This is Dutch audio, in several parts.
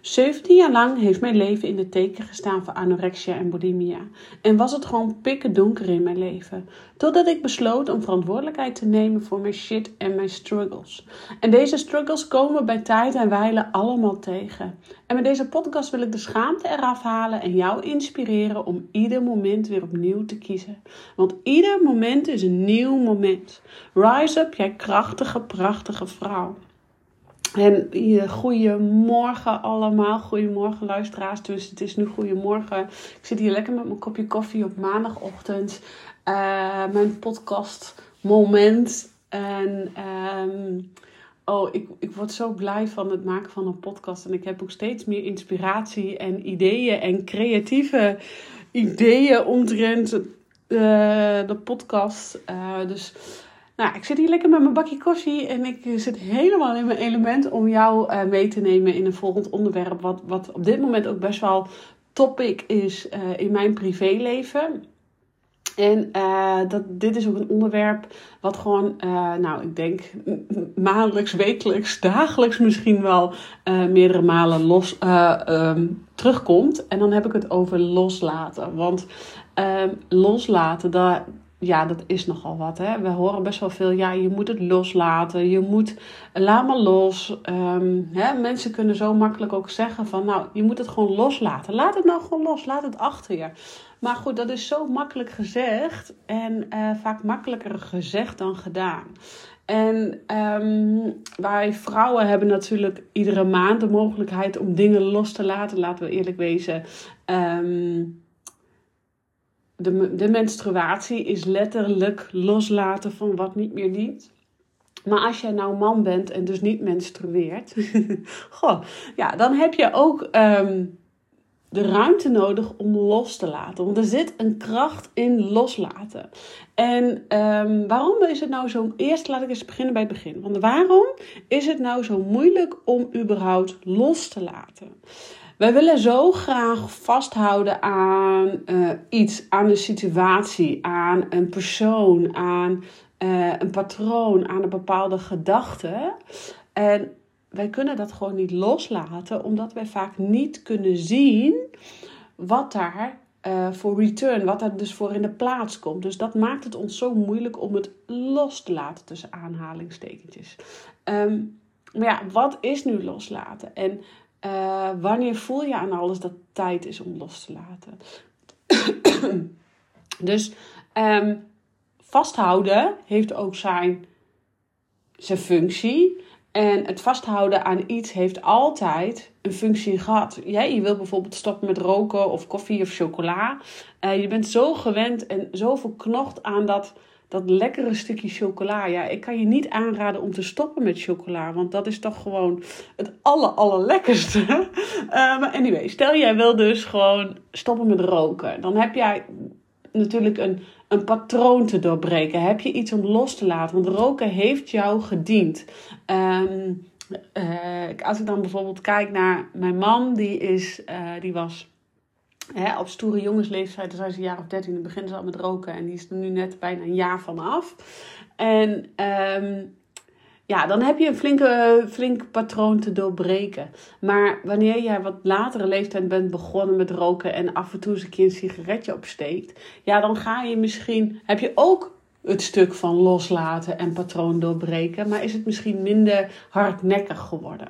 17 jaar lang heeft mijn leven in de teken gestaan van anorexia en bulimia. En was het gewoon pikken donker in mijn leven. Totdat ik besloot om verantwoordelijkheid te nemen voor mijn shit en mijn struggles. En deze struggles komen bij tijd en wijle allemaal tegen. En met deze podcast wil ik de schaamte eraf halen en jou inspireren om ieder moment weer opnieuw te kiezen. Want ieder moment is een nieuw moment. Rise up, jij krachtige, prachtige vrouw. En goedemorgen allemaal, goedemorgen luisteraars. Dus het is nu goedemorgen. Ik zit hier lekker met mijn kopje koffie op maandagochtend. Uh, mijn podcast moment. En um, oh, ik, ik word zo blij van het maken van een podcast. En ik heb ook steeds meer inspiratie en ideeën en creatieve ideeën omtrent uh, de podcast. Dus nou, ik zit hier lekker met mijn bakje koffie en ik zit helemaal in mijn element om jou uh, mee te nemen in een volgend onderwerp. Wat, wat op dit moment ook best wel topic is uh, in mijn privéleven. En uh, dat, dit is ook een onderwerp wat gewoon, nou, ik denk maandelijks, wekelijks, dagelijks misschien wel meerdere malen los, um, terugkomt. En dan heb ik het over loslaten. Want ehm, loslaten, daar ja, dat is nogal wat. Hè? We horen best wel veel, ja, je moet het loslaten. Je moet, laat maar los. Um, hè? Mensen kunnen zo makkelijk ook zeggen van, nou, je moet het gewoon loslaten. Laat het nou gewoon los, laat het achter je. Maar goed, dat is zo makkelijk gezegd en uh, vaak makkelijker gezegd dan gedaan. En um, wij vrouwen hebben natuurlijk iedere maand de mogelijkheid om dingen los te laten. Laten we eerlijk wezen. Um, de, de menstruatie is letterlijk loslaten van wat niet meer dient. Maar als jij nou man bent en dus niet menstrueert, goh, ja, dan heb je ook um, de ruimte nodig om los te laten. Want er zit een kracht in loslaten. En um, waarom is het nou zo. Eerst laat ik eens beginnen bij het begin. Want waarom is het nou zo moeilijk om überhaupt los te laten? Wij willen zo graag vasthouden aan uh, iets, aan een situatie, aan een persoon, aan uh, een patroon, aan een bepaalde gedachte. En wij kunnen dat gewoon niet loslaten, omdat wij vaak niet kunnen zien wat daar uh, voor return, wat er dus voor in de plaats komt. Dus dat maakt het ons zo moeilijk om het los te laten tussen aanhalingstekentjes. Um, maar ja, wat is nu loslaten? En uh, wanneer voel je aan alles dat tijd is om los te laten? dus um, vasthouden heeft ook zijn, zijn functie. En het vasthouden aan iets heeft altijd een functie gehad. Ja, je wilt bijvoorbeeld stoppen met roken of koffie of chocola. Uh, je bent zo gewend en zo verknocht aan dat dat lekkere stukje chocola. Ja, ik kan je niet aanraden om te stoppen met chocola. Want dat is toch gewoon het aller, allerlekkerste. Uh, maar anyway, stel jij wil dus gewoon stoppen met roken. Dan heb jij natuurlijk een, een patroon te doorbreken. Heb je iets om los te laten. Want roken heeft jou gediend. Um, uh, als ik dan bijvoorbeeld kijk naar mijn man. Die, is, uh, die was Hè, op stoere jongensleeftijd, dus hij is een jaar of dertien, dan beginnen ze al met roken. En die is er nu net bijna een jaar vanaf. En um, ja, dan heb je een flinke, flink patroon te doorbreken. Maar wanneer jij wat latere leeftijd bent begonnen met roken en af en toe eens een keer een sigaretje opsteekt, ja, dan ga je misschien, heb je ook het stuk van loslaten en patroon doorbreken, maar is het misschien minder hardnekkig geworden.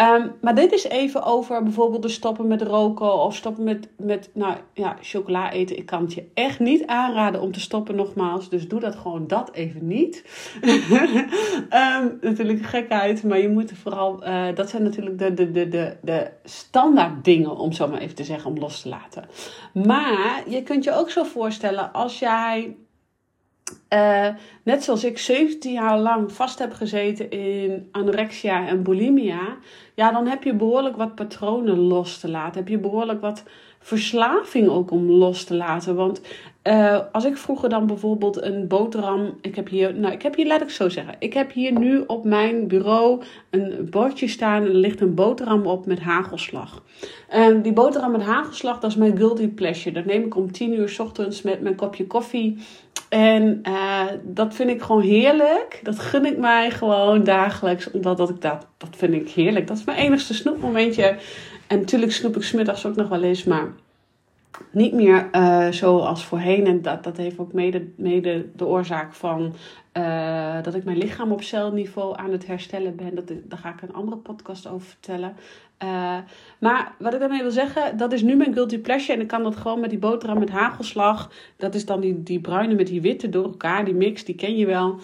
Um, maar dit is even over bijvoorbeeld de stoppen met roken of stoppen met, met nou ja, chocola eten. Ik kan het je echt niet aanraden om te stoppen nogmaals. Dus doe dat gewoon dat even niet. um, natuurlijk gekheid, maar je moet vooral... Uh, dat zijn natuurlijk de, de, de, de, de standaard dingen, om zo maar even te zeggen, om los te laten. Maar je kunt je ook zo voorstellen als jij uh, net zoals ik 17 jaar lang vast heb gezeten in anorexia en bulimia, ja, dan heb je behoorlijk wat patronen los te laten. Heb je behoorlijk wat verslaving ook om los te laten. Want Uh, als ik vroeger dan bijvoorbeeld een boterham. Ik heb hier, nou, ik heb hier, laat ik zo zeggen. Ik heb hier nu op mijn bureau een bordje staan. Er ligt een boterham op met hagelslag. En die boterham met hagelslag, dat is mijn guilty pleasure. Dat neem ik om 10 uur s ochtends met mijn kopje koffie. En uh, dat vind ik gewoon heerlijk. Dat gun ik mij gewoon dagelijks. Omdat dat ik dat, dat vind ik heerlijk. Dat is mijn enigste snoepmomentje. En natuurlijk snoep ik smiddags ook nog wel eens. Maar niet meer uh, zoals voorheen. En dat, dat heeft ook mede, mede de oorzaak van uh, dat ik mijn lichaam op celniveau aan het herstellen ben. Dat, daar ga ik een andere podcast over vertellen. Uh, maar wat ik daarmee wil zeggen, dat is nu mijn guilty pleasure. En ik kan dat gewoon met die boterham met hagelslag. Dat is dan die, die bruine met die witte door elkaar. Die mix, die ken je wel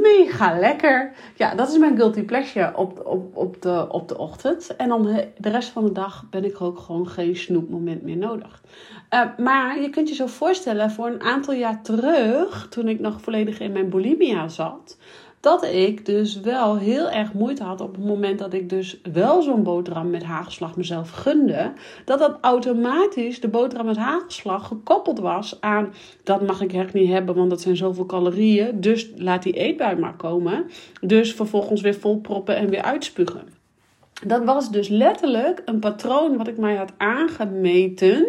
mega lekker. Ja, dat is mijn guilty pleasure op, op, op, de, op de ochtend. En dan de rest van de dag ben ik ook gewoon geen snoepmoment meer nodig. Uh, maar je kunt je zo voorstellen, voor een aantal jaar terug, toen ik nog volledig in mijn bulimia zat, dat ik dus wel heel erg moeite had op het moment dat ik dus wel zo'n boterham met hagelslag mezelf gunde. Dat dat automatisch de boterham met hagelslag gekoppeld was aan dat mag ik echt niet hebben, want dat zijn zoveel calorieën. Dus laat die eetbui maar komen. Dus vervolgens weer volproppen en weer uitspugen. Dat was dus letterlijk een patroon wat ik mij had aangemeten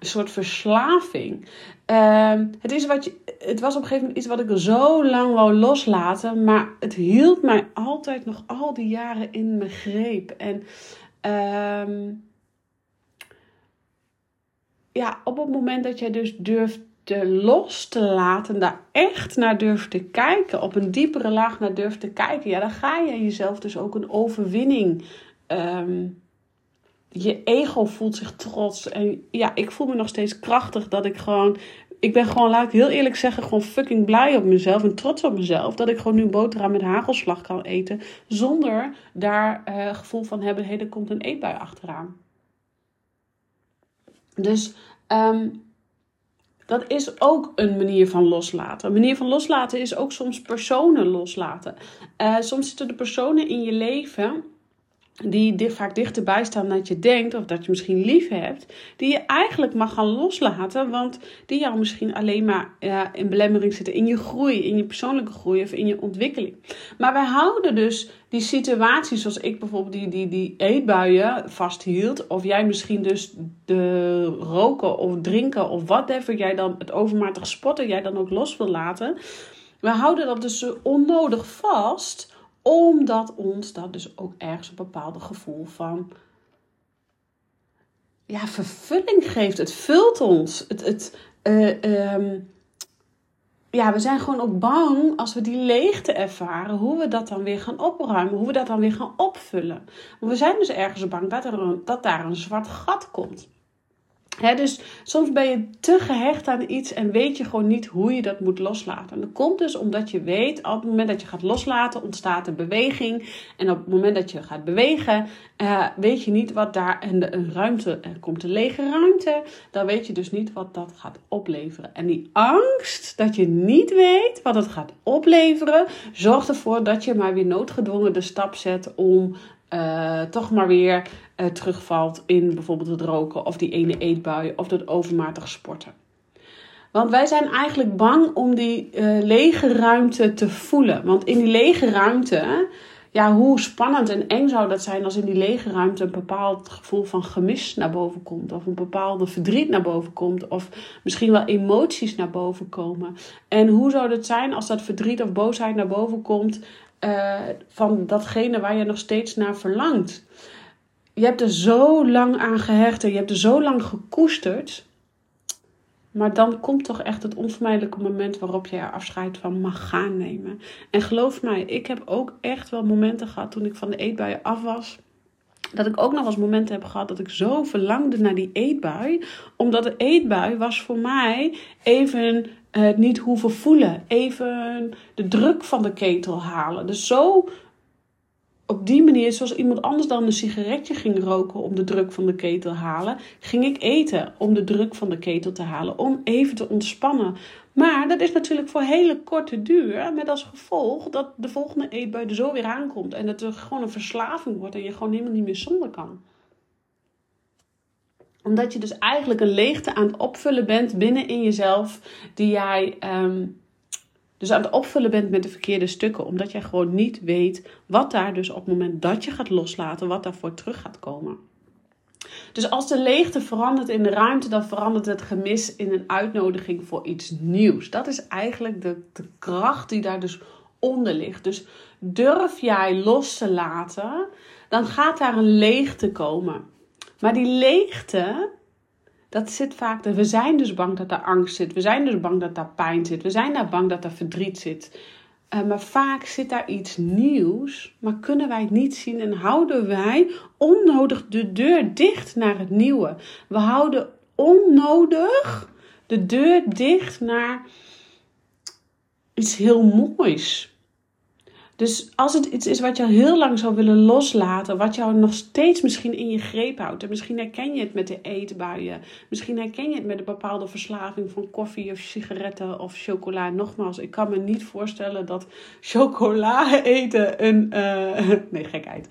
een soort verslaving. Uh, het, is wat je, het was op een gegeven moment iets wat ik zo lang wou loslaten. Maar het hield mij altijd nog al die jaren in mijn greep. En uh, ja, op het moment dat jij dus durft te los te laten, daar echt naar durft te kijken, op een diepere laag naar durft te kijken, ja, dan ga je jezelf dus ook een overwinning um, je ego voelt zich trots. En ja, ik voel me nog steeds krachtig dat ik gewoon. Ik ben gewoon, laat ik heel eerlijk zeggen, gewoon fucking blij op mezelf en trots op mezelf. Dat ik gewoon nu boterham met hagelslag kan eten. Zonder daar uh, gevoel van hebben, hé, hey, er komt een eetbui achteraan. Dus um, dat is ook een manier van loslaten. Een manier van loslaten is ook soms personen loslaten. Uh, soms zitten er personen in je leven die vaak dichterbij staan dat je denkt, of dat je misschien lief hebt, die je eigenlijk mag gaan loslaten, want die jou misschien alleen maar in belemmering zitten in je groei, in je persoonlijke groei of in je ontwikkeling. Maar wij houden dus die situaties, zoals ik bijvoorbeeld die, die, die eetbuien vasthield, of jij misschien dus de roken of drinken of whatever jij dan het overmatig spotten, jij dan ook los wil laten. We houden dat dus onnodig vast omdat ons dat dus ook ergens een bepaald gevoel van ja, vervulling geeft. Het vult ons. Het, het, uh, um, ja, we zijn gewoon ook bang als we die leegte ervaren, hoe we dat dan weer gaan opruimen, hoe we dat dan weer gaan opvullen. we zijn dus ergens bang dat, er een, dat daar een zwart gat komt dus soms ben je te gehecht aan iets en weet je gewoon niet hoe je dat moet loslaten. En dat komt dus omdat je weet, op het moment dat je gaat loslaten, ontstaat er beweging. En op het moment dat je gaat bewegen, uh, weet je niet wat daar een ruimte, komt een lege ruimte. Dan weet je dus niet wat dat gaat opleveren. En die angst dat je niet weet wat het gaat opleveren, zorgt ervoor dat je maar weer noodgedwongen de stap zet om uh, toch maar weer uh, terugvalt in bijvoorbeeld het roken of die ene eetbui of dat overmatig sporten. Want wij zijn eigenlijk bang om die uh, lege ruimte te voelen. Want in die lege ruimte, ja, hoe spannend en eng zou dat zijn als in die lege ruimte een bepaald gevoel van gemis naar boven komt. Of een bepaalde verdriet naar boven komt. Of misschien wel emoties naar boven komen. En hoe zou het zijn als dat verdriet of boosheid naar boven komt uh, van datgene waar je nog steeds naar verlangt. Je hebt er zo lang aan gehecht en je hebt er zo lang gekoesterd. Maar dan komt toch echt het onvermijdelijke moment waarop je er afscheid van mag gaan nemen. En geloof mij, ik heb ook echt wel momenten gehad toen ik van de eetbuien af was. Dat ik ook nog eens momenten heb gehad dat ik zo verlangde naar die eetbui. Omdat de eetbui was voor mij even het niet hoeven voelen. Even de druk van de ketel halen. Dus zo op die manier, zoals iemand anders dan een sigaretje ging roken om de druk van de ketel te halen, ging ik eten om de druk van de ketel te halen, om even te ontspannen. Maar dat is natuurlijk voor hele korte duur, met als gevolg dat de volgende eetbui er zo weer aankomt en dat er gewoon een verslaving wordt en je gewoon helemaal niet meer zonder kan. Omdat je dus eigenlijk een leegte aan het opvullen bent binnen in jezelf, die jij ehm, dus aan het opvullen bent met de verkeerde stukken. Omdat jij gewoon niet weet wat daar dus op het moment dat je gaat loslaten, wat daarvoor terug gaat komen. Dus als de leegte verandert in de ruimte, dan verandert het gemis in een uitnodiging voor iets nieuws. Dat is eigenlijk de, de kracht die daar dus onder ligt. Dus durf jij los te laten, dan gaat daar een leegte komen. Maar die leegte, dat zit vaak. We zijn dus bang dat daar angst zit. We zijn dus bang dat daar pijn zit. We zijn daar bang dat daar verdriet zit. Uh, maar vaak zit daar iets nieuws, maar kunnen wij het niet zien en houden wij onnodig de deur dicht naar het nieuwe. We houden onnodig de deur dicht naar iets heel moois. Dus als het iets is wat je al heel lang zou willen loslaten, wat jou nog steeds misschien in je greep houdt, en misschien herken je het met de eetbuien, misschien herken je het met een bepaalde verslaving van koffie of sigaretten of chocola. Nogmaals, ik kan me niet voorstellen dat chocola eten een. Uh, nee, gekheid.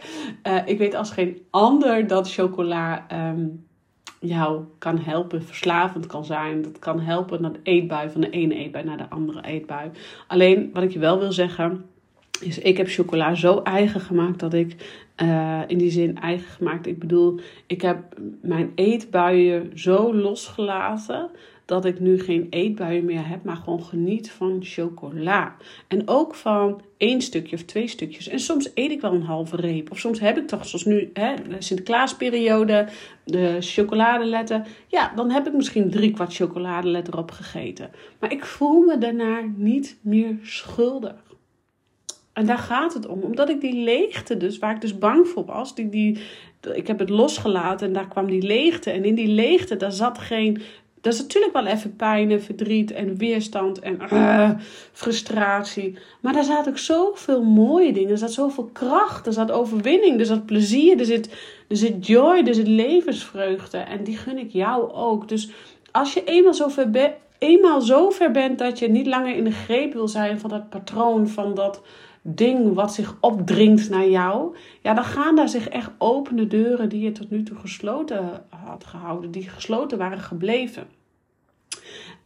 Uh, ik weet als geen ander dat chocola. Um, jou kan helpen, verslavend kan zijn. Dat kan helpen naar de eetbui, van de ene eetbui naar de andere eetbui. Alleen wat ik je wel wil zeggen is ik heb chocola zo eigen gemaakt dat ik, uh, in die zin eigen gemaakt, ik bedoel, ik heb mijn eetbuien zo losgelaten dat ik nu geen eetbuien meer heb, maar gewoon geniet van chocola. En ook van één stukje of twee stukjes. En soms eet ik wel een halve reep. Of soms heb ik toch, zoals nu, hè, de Sinterklaasperiode, de chocoladeletter. Ja, dan heb ik misschien drie kwart chocoladeletter opgegeten. Maar ik voel me daarna niet meer schuldig. En daar gaat het om. Omdat ik die leegte dus, waar ik dus bang voor was, die, die, ik heb het losgelaten en daar kwam die leegte. En in die leegte, daar zat geen... Dat is natuurlijk wel even pijn en verdriet en weerstand en uh, frustratie. Maar daar zaten ook zoveel mooie dingen. Er zat zoveel kracht, er zat overwinning, er zat plezier, er zit, er zit joy, er zit levensvreugde. En die gun ik jou ook. Dus als je eenmaal zover, be eenmaal zover bent dat je niet langer in de greep wil zijn van dat patroon, van dat ding wat zich opdringt naar jou, ja, dan gaan daar zich echt opene deuren die je tot nu toe gesloten had gehouden, die gesloten waren gebleven.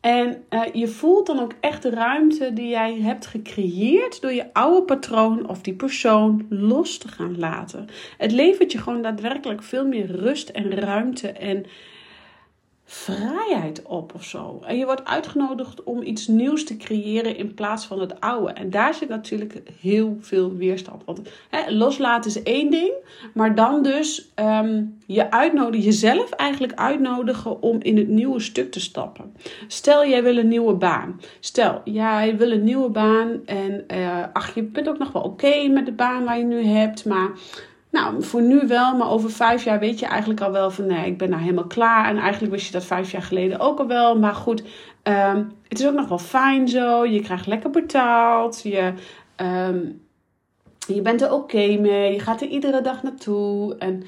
En uh, je voelt dan ook echt de ruimte die jij hebt gecreëerd door je oude patroon of die persoon los te gaan laten. Het levert je gewoon daadwerkelijk veel meer rust en ruimte en vrijheid op of zo. En je wordt uitgenodigd om iets nieuws te creëren in plaats van het oude. En daar zit natuurlijk heel veel weerstand. Want hè, loslaten is één ding, maar dan dus um, je uitnodigen, jezelf eigenlijk uitnodigen om in het nieuwe stuk te stappen. Stel, jij wil een nieuwe baan. Stel, jij wil een nieuwe baan en uh, ach, je bent ook nog wel oké met de baan waar je nu hebt, maar nou, voor nu wel, maar over vijf jaar weet je eigenlijk al wel van nee, ik ben nou helemaal klaar. En eigenlijk wist je dat vijf jaar geleden ook al wel. Maar goed, um, het is ook nog wel fijn zo. Je krijgt lekker betaald. Je, um, je bent er oké mee. Je gaat er iedere dag naartoe. En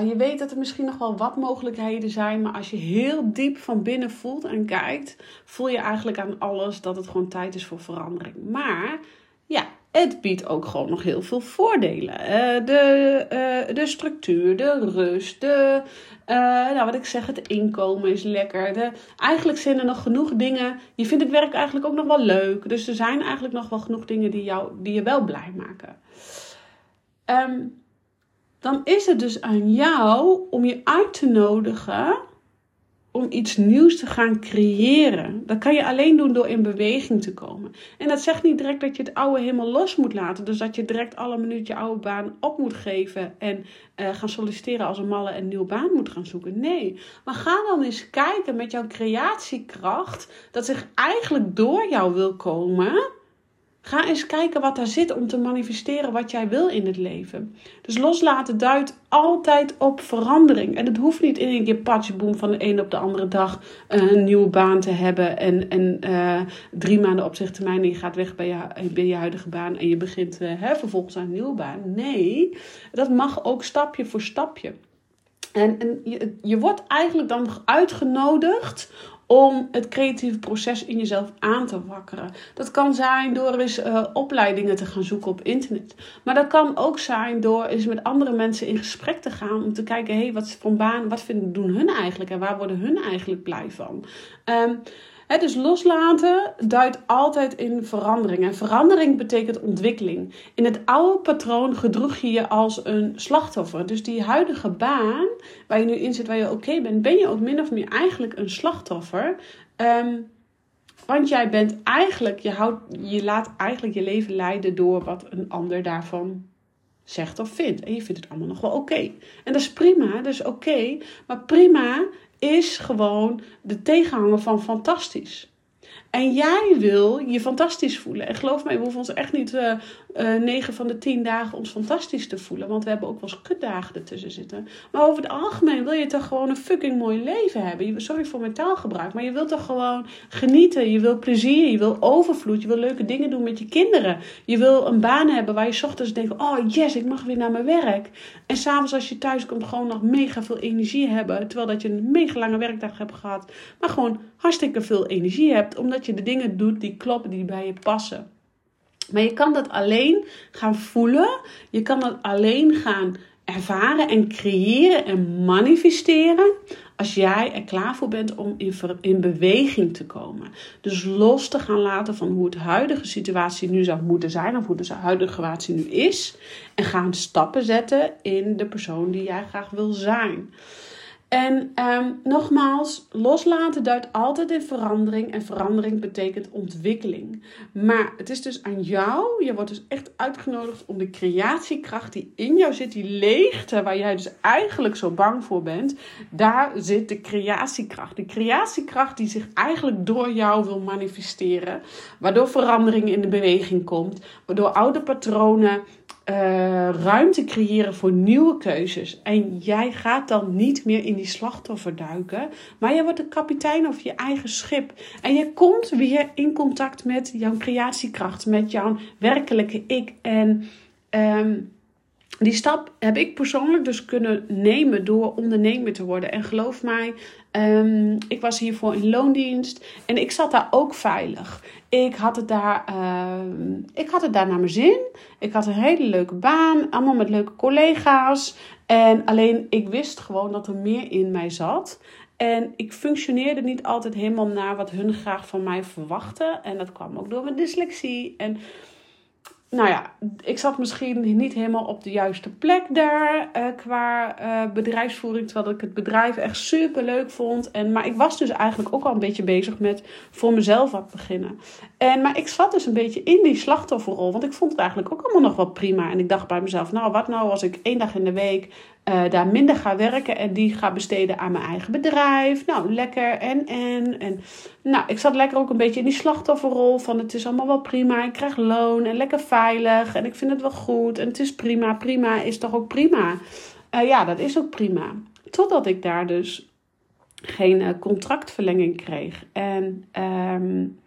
uh, je weet dat er misschien nog wel wat mogelijkheden zijn. Maar als je heel diep van binnen voelt en kijkt, voel je eigenlijk aan alles dat het gewoon tijd is voor verandering. Maar ja, het biedt ook gewoon nog heel veel voordelen. Uh, de, uh, de structuur, de rust, de, uh, nou wat ik zeg, het inkomen is lekker. De, eigenlijk zijn er nog genoeg dingen. Je vindt het werk eigenlijk ook nog wel leuk. Dus er zijn eigenlijk nog wel genoeg dingen die, jou, die je wel blij maken. Um, dan is het dus aan jou om je uit te nodigen om iets nieuws te gaan creëren. Dat kan je alleen doen door in beweging te komen. En dat zegt niet direct dat je het oude helemaal los moet laten. Dus dat je direct alle minuut je oude baan op moet geven en uh, gaan solliciteren als een malle en een nieuwe baan moet gaan zoeken. Nee, maar ga dan eens kijken met jouw creatiekracht dat zich eigenlijk door jou wil komen Ga eens kijken wat daar zit om te manifesteren wat jij wil in het leven. Dus loslaten duidt altijd op verandering. En het hoeft niet in een keer patchboom van de een op de andere dag eh, een nieuwe baan te hebben. En, en uh, drie maanden opzichttermijn en je gaat weg bij je, bij je huidige baan. En je begint uh, hè, vervolgens aan een nieuwe baan. Nee, dat mag ook stapje voor stapje. En, en je, je wordt eigenlijk dan uitgenodigd om het creatieve proces in jezelf aan te wakkeren. Dat kan zijn door eens uh, opleidingen te gaan zoeken op internet. Maar dat kan ook zijn door eens met andere mensen in gesprek te gaan om te kijken, hé, hey, wat voor baan, wat vinden, doen hun eigenlijk en waar worden hun eigenlijk blij van? Um, dus loslaten duidt altijd in verandering. En verandering betekent ontwikkeling. In het oude patroon gedroeg je je als een slachtoffer. Dus die huidige baan waar je nu in zit, waar je oké bent, ben je ook min of meer eigenlijk een slachtoffer. Ehm, want jij bent eigenlijk, je, je laat eigenlijk je leven leiden door wat een ander daarvan zegt of vindt. En je vindt het allemaal nog wel oké. En dat is prima, dat is oké. maar prima is gewoon de tegenhanger van fantastisch. En jij wil je fantastisch voelen. En geloof mij, we hoeven ons echt niet uh, uh, 9 van de 10 dagen ons fantastisch te voelen. Want we hebben ook wel eens kutdagen ertussen zitten. Maar over het algemeen wil je toch gewoon een fucking mooi leven hebben. Sorry voor mijn taalgebruik. Maar je wilt toch gewoon genieten. Je wil plezier. Je wil overvloed. Je wil leuke dingen doen met je kinderen. Je wil een baan hebben waar je ochtends denkt: oh yes, ik mag weer naar mijn werk. En s'avonds als je thuis komt, gewoon nog mega veel energie hebben. Terwijl dat je een mega lange werkdag hebt gehad. Maar gewoon hartstikke veel energie hebt. Omdat je de dingen doet die kloppen, die bij je passen. Maar je kan dat alleen gaan voelen. Je kan dat alleen gaan ervaren en creëren en manifesteren. Als jij er klaar voor bent om in, in beweging te komen. Dus los te gaan laten van hoe het huidige situatie nu zou moeten zijn. Of hoe de huidige situatie nu is. En gaan stappen zetten in de persoon die jij graag wil zijn. En ehm, nogmaals, loslaten duidt altijd in verandering. En verandering betekent ontwikkeling. Maar het is dus aan jou. Je wordt dus echt uitgenodigd om de creatiekracht die in jou zit, die leegte waar jij dus eigenlijk zo bang voor bent. Daar zit de creatiekracht. De creatiekracht die zich eigenlijk door jou wil manifesteren. Waardoor verandering in de beweging komt. Waardoor oude patronen uh, ruimte creëren voor nieuwe keuzes. En jij gaat dan niet meer in die slachtoffer duiken, maar je wordt de kapitein over je eigen schip. En je komt weer in contact met jouw creatiekracht, met jouw werkelijke ik. En um, die stap heb ik persoonlijk dus kunnen nemen door ondernemer te worden. En geloof mij, um, ik was hiervoor in loondienst en ik zat daar ook veilig. Ik had het daar, uh, ik had het daar naar mijn zin. Ik had een hele leuke baan, allemaal met leuke collega's. En alleen ik wist gewoon dat er meer in mij zat. En ik functioneerde niet altijd helemaal naar wat hun graag van mij verwachten. En dat kwam ook door mijn dyslexie. En nou ja, ik zat misschien niet helemaal op de juiste plek daar uh, qua uh, bedrijfsvoering. Terwijl ik het bedrijf echt super leuk vond. En, maar ik was dus eigenlijk ook al een beetje bezig met voor mezelf wat beginnen. En, maar ik zat dus een beetje in die slachtofferrol. Want ik vond het eigenlijk ook allemaal nog wel prima. En ik dacht bij mezelf, nou wat nou als ik één dag in de week uh, daar minder ga werken en die ga besteden aan mijn eigen bedrijf. Nou, lekker en en. En nou, ik zat lekker ook een beetje in die slachtofferrol van het is allemaal wel prima. Ik krijg loon en lekker veilig en ik vind het wel goed en het is prima. Prima is toch ook prima? Uh, ja, dat is ook prima. Totdat ik daar dus geen uh, contractverlenging kreeg. En um,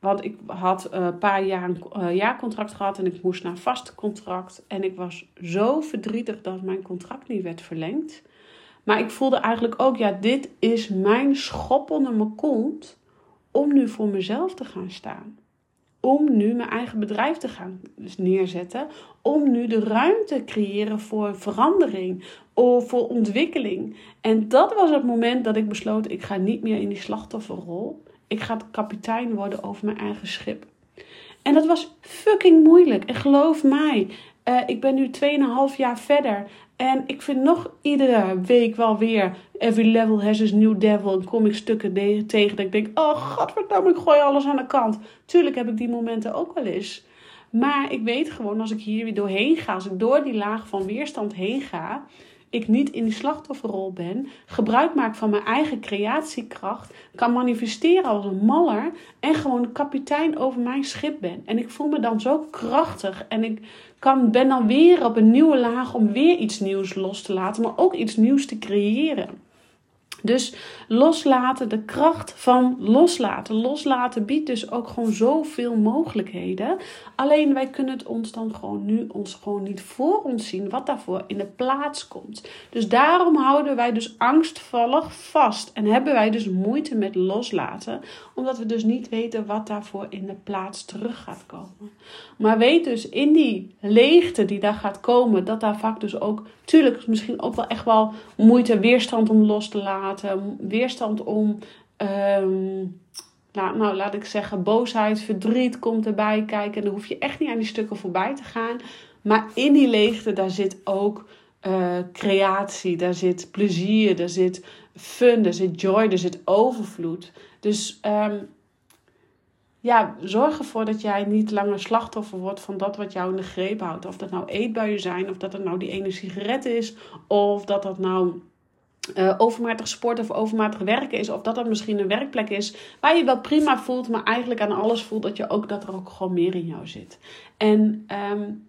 want ik had een uh, paar jaar een uh, jaarcontract gehad en ik moest naar vast contract. En ik was zo verdrietig dat mijn contract niet werd verlengd. Maar ik voelde eigenlijk ook, ja, dit is mijn schop onder mijn kont om nu voor mezelf te gaan staan. Om nu mijn eigen bedrijf te gaan neerzetten. Om nu de ruimte te creëren voor verandering of voor ontwikkeling. En dat was het moment dat ik besloot, ik ga niet meer in die slachtofferrol. Ik ga kapitein worden over mijn eigen schip. En dat was fucking moeilijk. En geloof mij, uh, ik ben nu 2,5 jaar verder. En ik vind nog iedere week wel weer Every Level Has His New Devil. En kom ik stukken tegen dat ik denk, oh godverdomme, ik gooi alles aan de kant. Tuurlijk heb ik die momenten ook wel eens. Maar ik weet gewoon, als ik hier weer doorheen ga, als ik door die laag van weerstand heen ga, ik niet in die slachtofferrol ben, gebruik maak van mijn eigen creatiekracht, kan manifesteren als een maller en gewoon kapitein over mijn schip ben. En ik voel me dan zo krachtig en ik kan, ben dan weer op een nieuwe laag om weer iets nieuws los te laten, maar ook iets nieuws te creëren. Dus loslaten, de kracht van loslaten. Loslaten biedt dus ook gewoon zoveel mogelijkheden. Alleen wij kunnen het ons dan gewoon nu ons gewoon niet voor ons zien wat daarvoor in de plaats komt. Dus daarom houden wij dus angstvallig vast en hebben wij dus moeite met loslaten, omdat we dus niet weten wat daarvoor in de plaats terug gaat komen. Maar weet dus in die leegte die daar gaat komen, dat daar vaak dus ook, tuurlijk misschien ook wel echt wel moeite, weerstand om los te laten weerstand om, um, nou, laat ik zeggen, boosheid, verdriet komt erbij kijken. En dan hoef je echt niet aan die stukken voorbij te gaan. Maar in die leegte, daar zit ook uh, creatie, daar zit plezier, daar zit fun, daar zit joy, daar zit overvloed. Dus um, ja, zorg ervoor dat jij niet langer slachtoffer wordt van dat wat jou in de greep houdt. Of dat nou eetbuien zijn, of dat het nou die ene sigaret is, of dat dat nou uh, overmatig sport of overmatig werken is. Of dat dat misschien een werkplek is waar je wel prima voelt, maar eigenlijk aan alles voelt dat, je ook, dat er ook gewoon meer in jou zit. En um,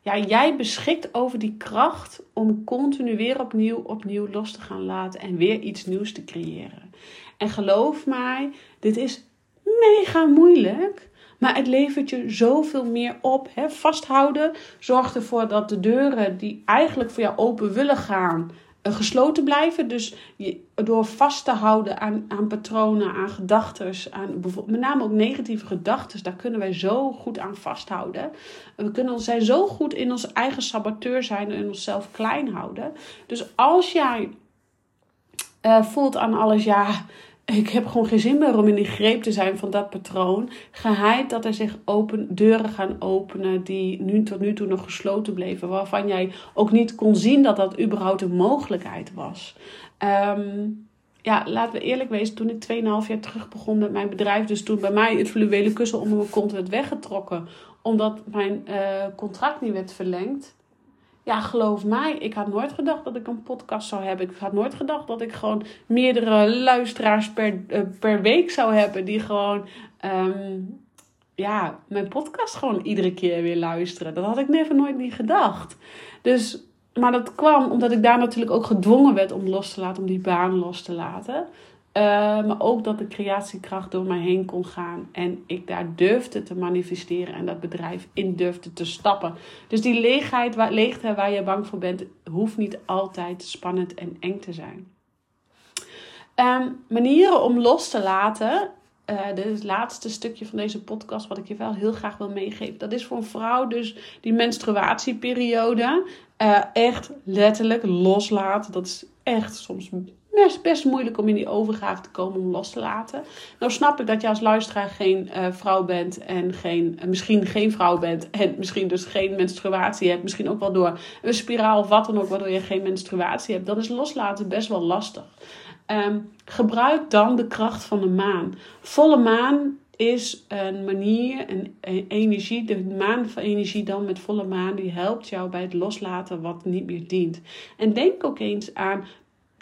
ja, jij beschikt over die kracht om continu weer opnieuw, opnieuw los te gaan laten en weer iets nieuws te creëren. En geloof mij, dit is mega moeilijk. Maar het levert je zoveel meer op. Hè? Vasthouden zorgt ervoor dat de deuren die eigenlijk voor jou open willen gaan, gesloten blijven. Dus je, door vast te houden aan, aan patronen, aan gedachten, aan met name ook negatieve gedachten, daar kunnen wij zo goed aan vasthouden. We kunnen, zijn zo goed in ons eigen saboteur zijn en onszelf klein houden. Dus als jij uh, voelt aan alles, ja, ik heb gewoon geen zin meer om in die greep te zijn van dat patroon. Geheid dat er zich open, deuren gaan openen die nu tot nu toe nog gesloten bleven. Waarvan jij ook niet kon zien dat dat überhaupt een mogelijkheid was. Ehm, ja, laten we eerlijk wezen, toen ik 2,5 jaar terug begon met mijn bedrijf, dus toen bij mij het fluwelen kussen onder mijn kont werd weggetrokken, omdat mijn uh, contract niet werd verlengd, ja, geloof mij, ik had nooit gedacht dat ik een podcast zou hebben. Ik had nooit gedacht dat ik gewoon meerdere luisteraars per, uh, per week zou hebben. Die gewoon, um, ja, mijn podcast gewoon iedere keer weer luisteren. Dat had ik never nooit niet gedacht. Dus, maar dat kwam omdat ik daar natuurlijk ook gedwongen werd om los te laten, om die baan los te laten. Uh, maar ook dat de creatiekracht door mij heen kon gaan. En ik daar durfde te manifesteren en dat bedrijf in durfde te stappen. Dus die leegheid, waar, leegte waar je bang voor bent, hoeft niet altijd spannend en eng te zijn. Um, manieren om los te laten. Uh, dit is het laatste stukje van deze podcast wat ik je wel heel graag wil meegeven. Dat is voor een vrouw dus die menstruatieperiode. Uh, echt letterlijk loslaten. Dat is echt soms best, best moeilijk om in die overgave te komen om los te laten. Nou snap ik dat je als luisteraar geen uh, vrouw bent en geen, uh, misschien geen vrouw bent en misschien dus geen menstruatie hebt. Misschien ook wel door een spiraal of wat dan ook, waardoor je geen menstruatie hebt. Dan is loslaten best wel lastig. Um, gebruik dan de kracht van de maan. Volle maan is een manier, een energie, de maan van energie dan met volle maan, die helpt jou bij het loslaten wat niet meer dient. En denk ook eens aan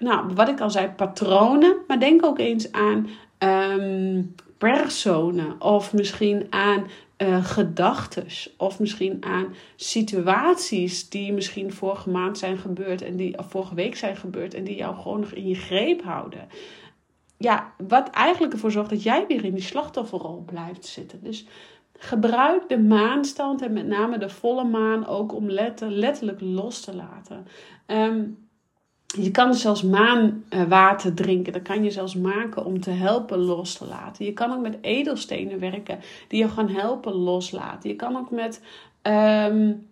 nou, wat ik al zei, patronen. Maar denk ook eens aan um, personen. Of misschien aan uh, gedachten. Of misschien aan situaties die misschien vorige maand zijn gebeurd. En die vorige week zijn gebeurd. En die jou gewoon nog in je greep houden. Ja, wat eigenlijk ervoor zorgt dat jij weer in die slachtofferrol blijft zitten. Dus gebruik de maanstand en met name de volle maan ook om letterlijk los te laten. Um, je kan zelfs maanwater drinken. Dat kan je zelfs maken om te helpen los te laten. Je kan ook met edelstenen werken die je gaan helpen loslaten. Je kan ook met um,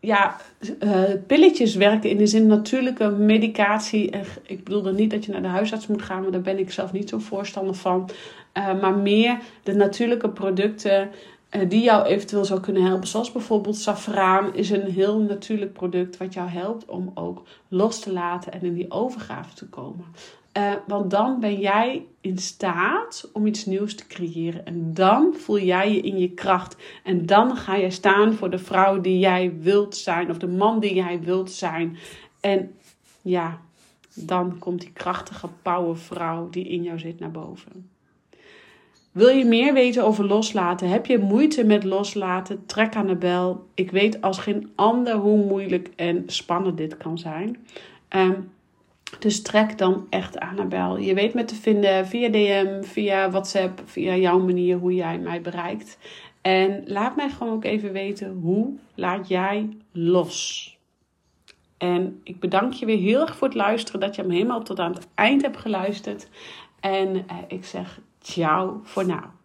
ja, uh, pilletjes werken in de zin natuurlijke medicatie. Ik bedoel dan niet dat je naar de huisarts moet gaan, maar daar ben ik zelf niet zo voorstander van. Uh, maar meer de natuurlijke producten eh, die jou eventueel zou kunnen helpen. Zoals bijvoorbeeld safraan is een heel natuurlijk product wat jou helpt om ook los te laten en in die overgave te komen. Uh, want dan ben jij in staat om iets nieuws te creëren. En dan voel jij je in je kracht. En dan ga je staan voor de vrouw die jij wilt zijn. Of de man die jij wilt zijn. En ja, dan komt die krachtige powervrouw die in jou zit naar boven. Wil je meer weten over loslaten? Heb je moeite met loslaten? Trek aan de bel. Ik weet als geen ander hoe moeilijk en spannend dit kan zijn. Um, Dus trek dan echt Annabel. Je weet me te vinden via DM, via WhatsApp, via jouw manier hoe jij mij bereikt. En laat mij gewoon ook even weten hoe laat jij los. En ik bedank je weer heel erg voor het luisteren, dat je hem helemaal tot aan het eind hebt geluisterd. En eh, ik zeg ciao voor nu.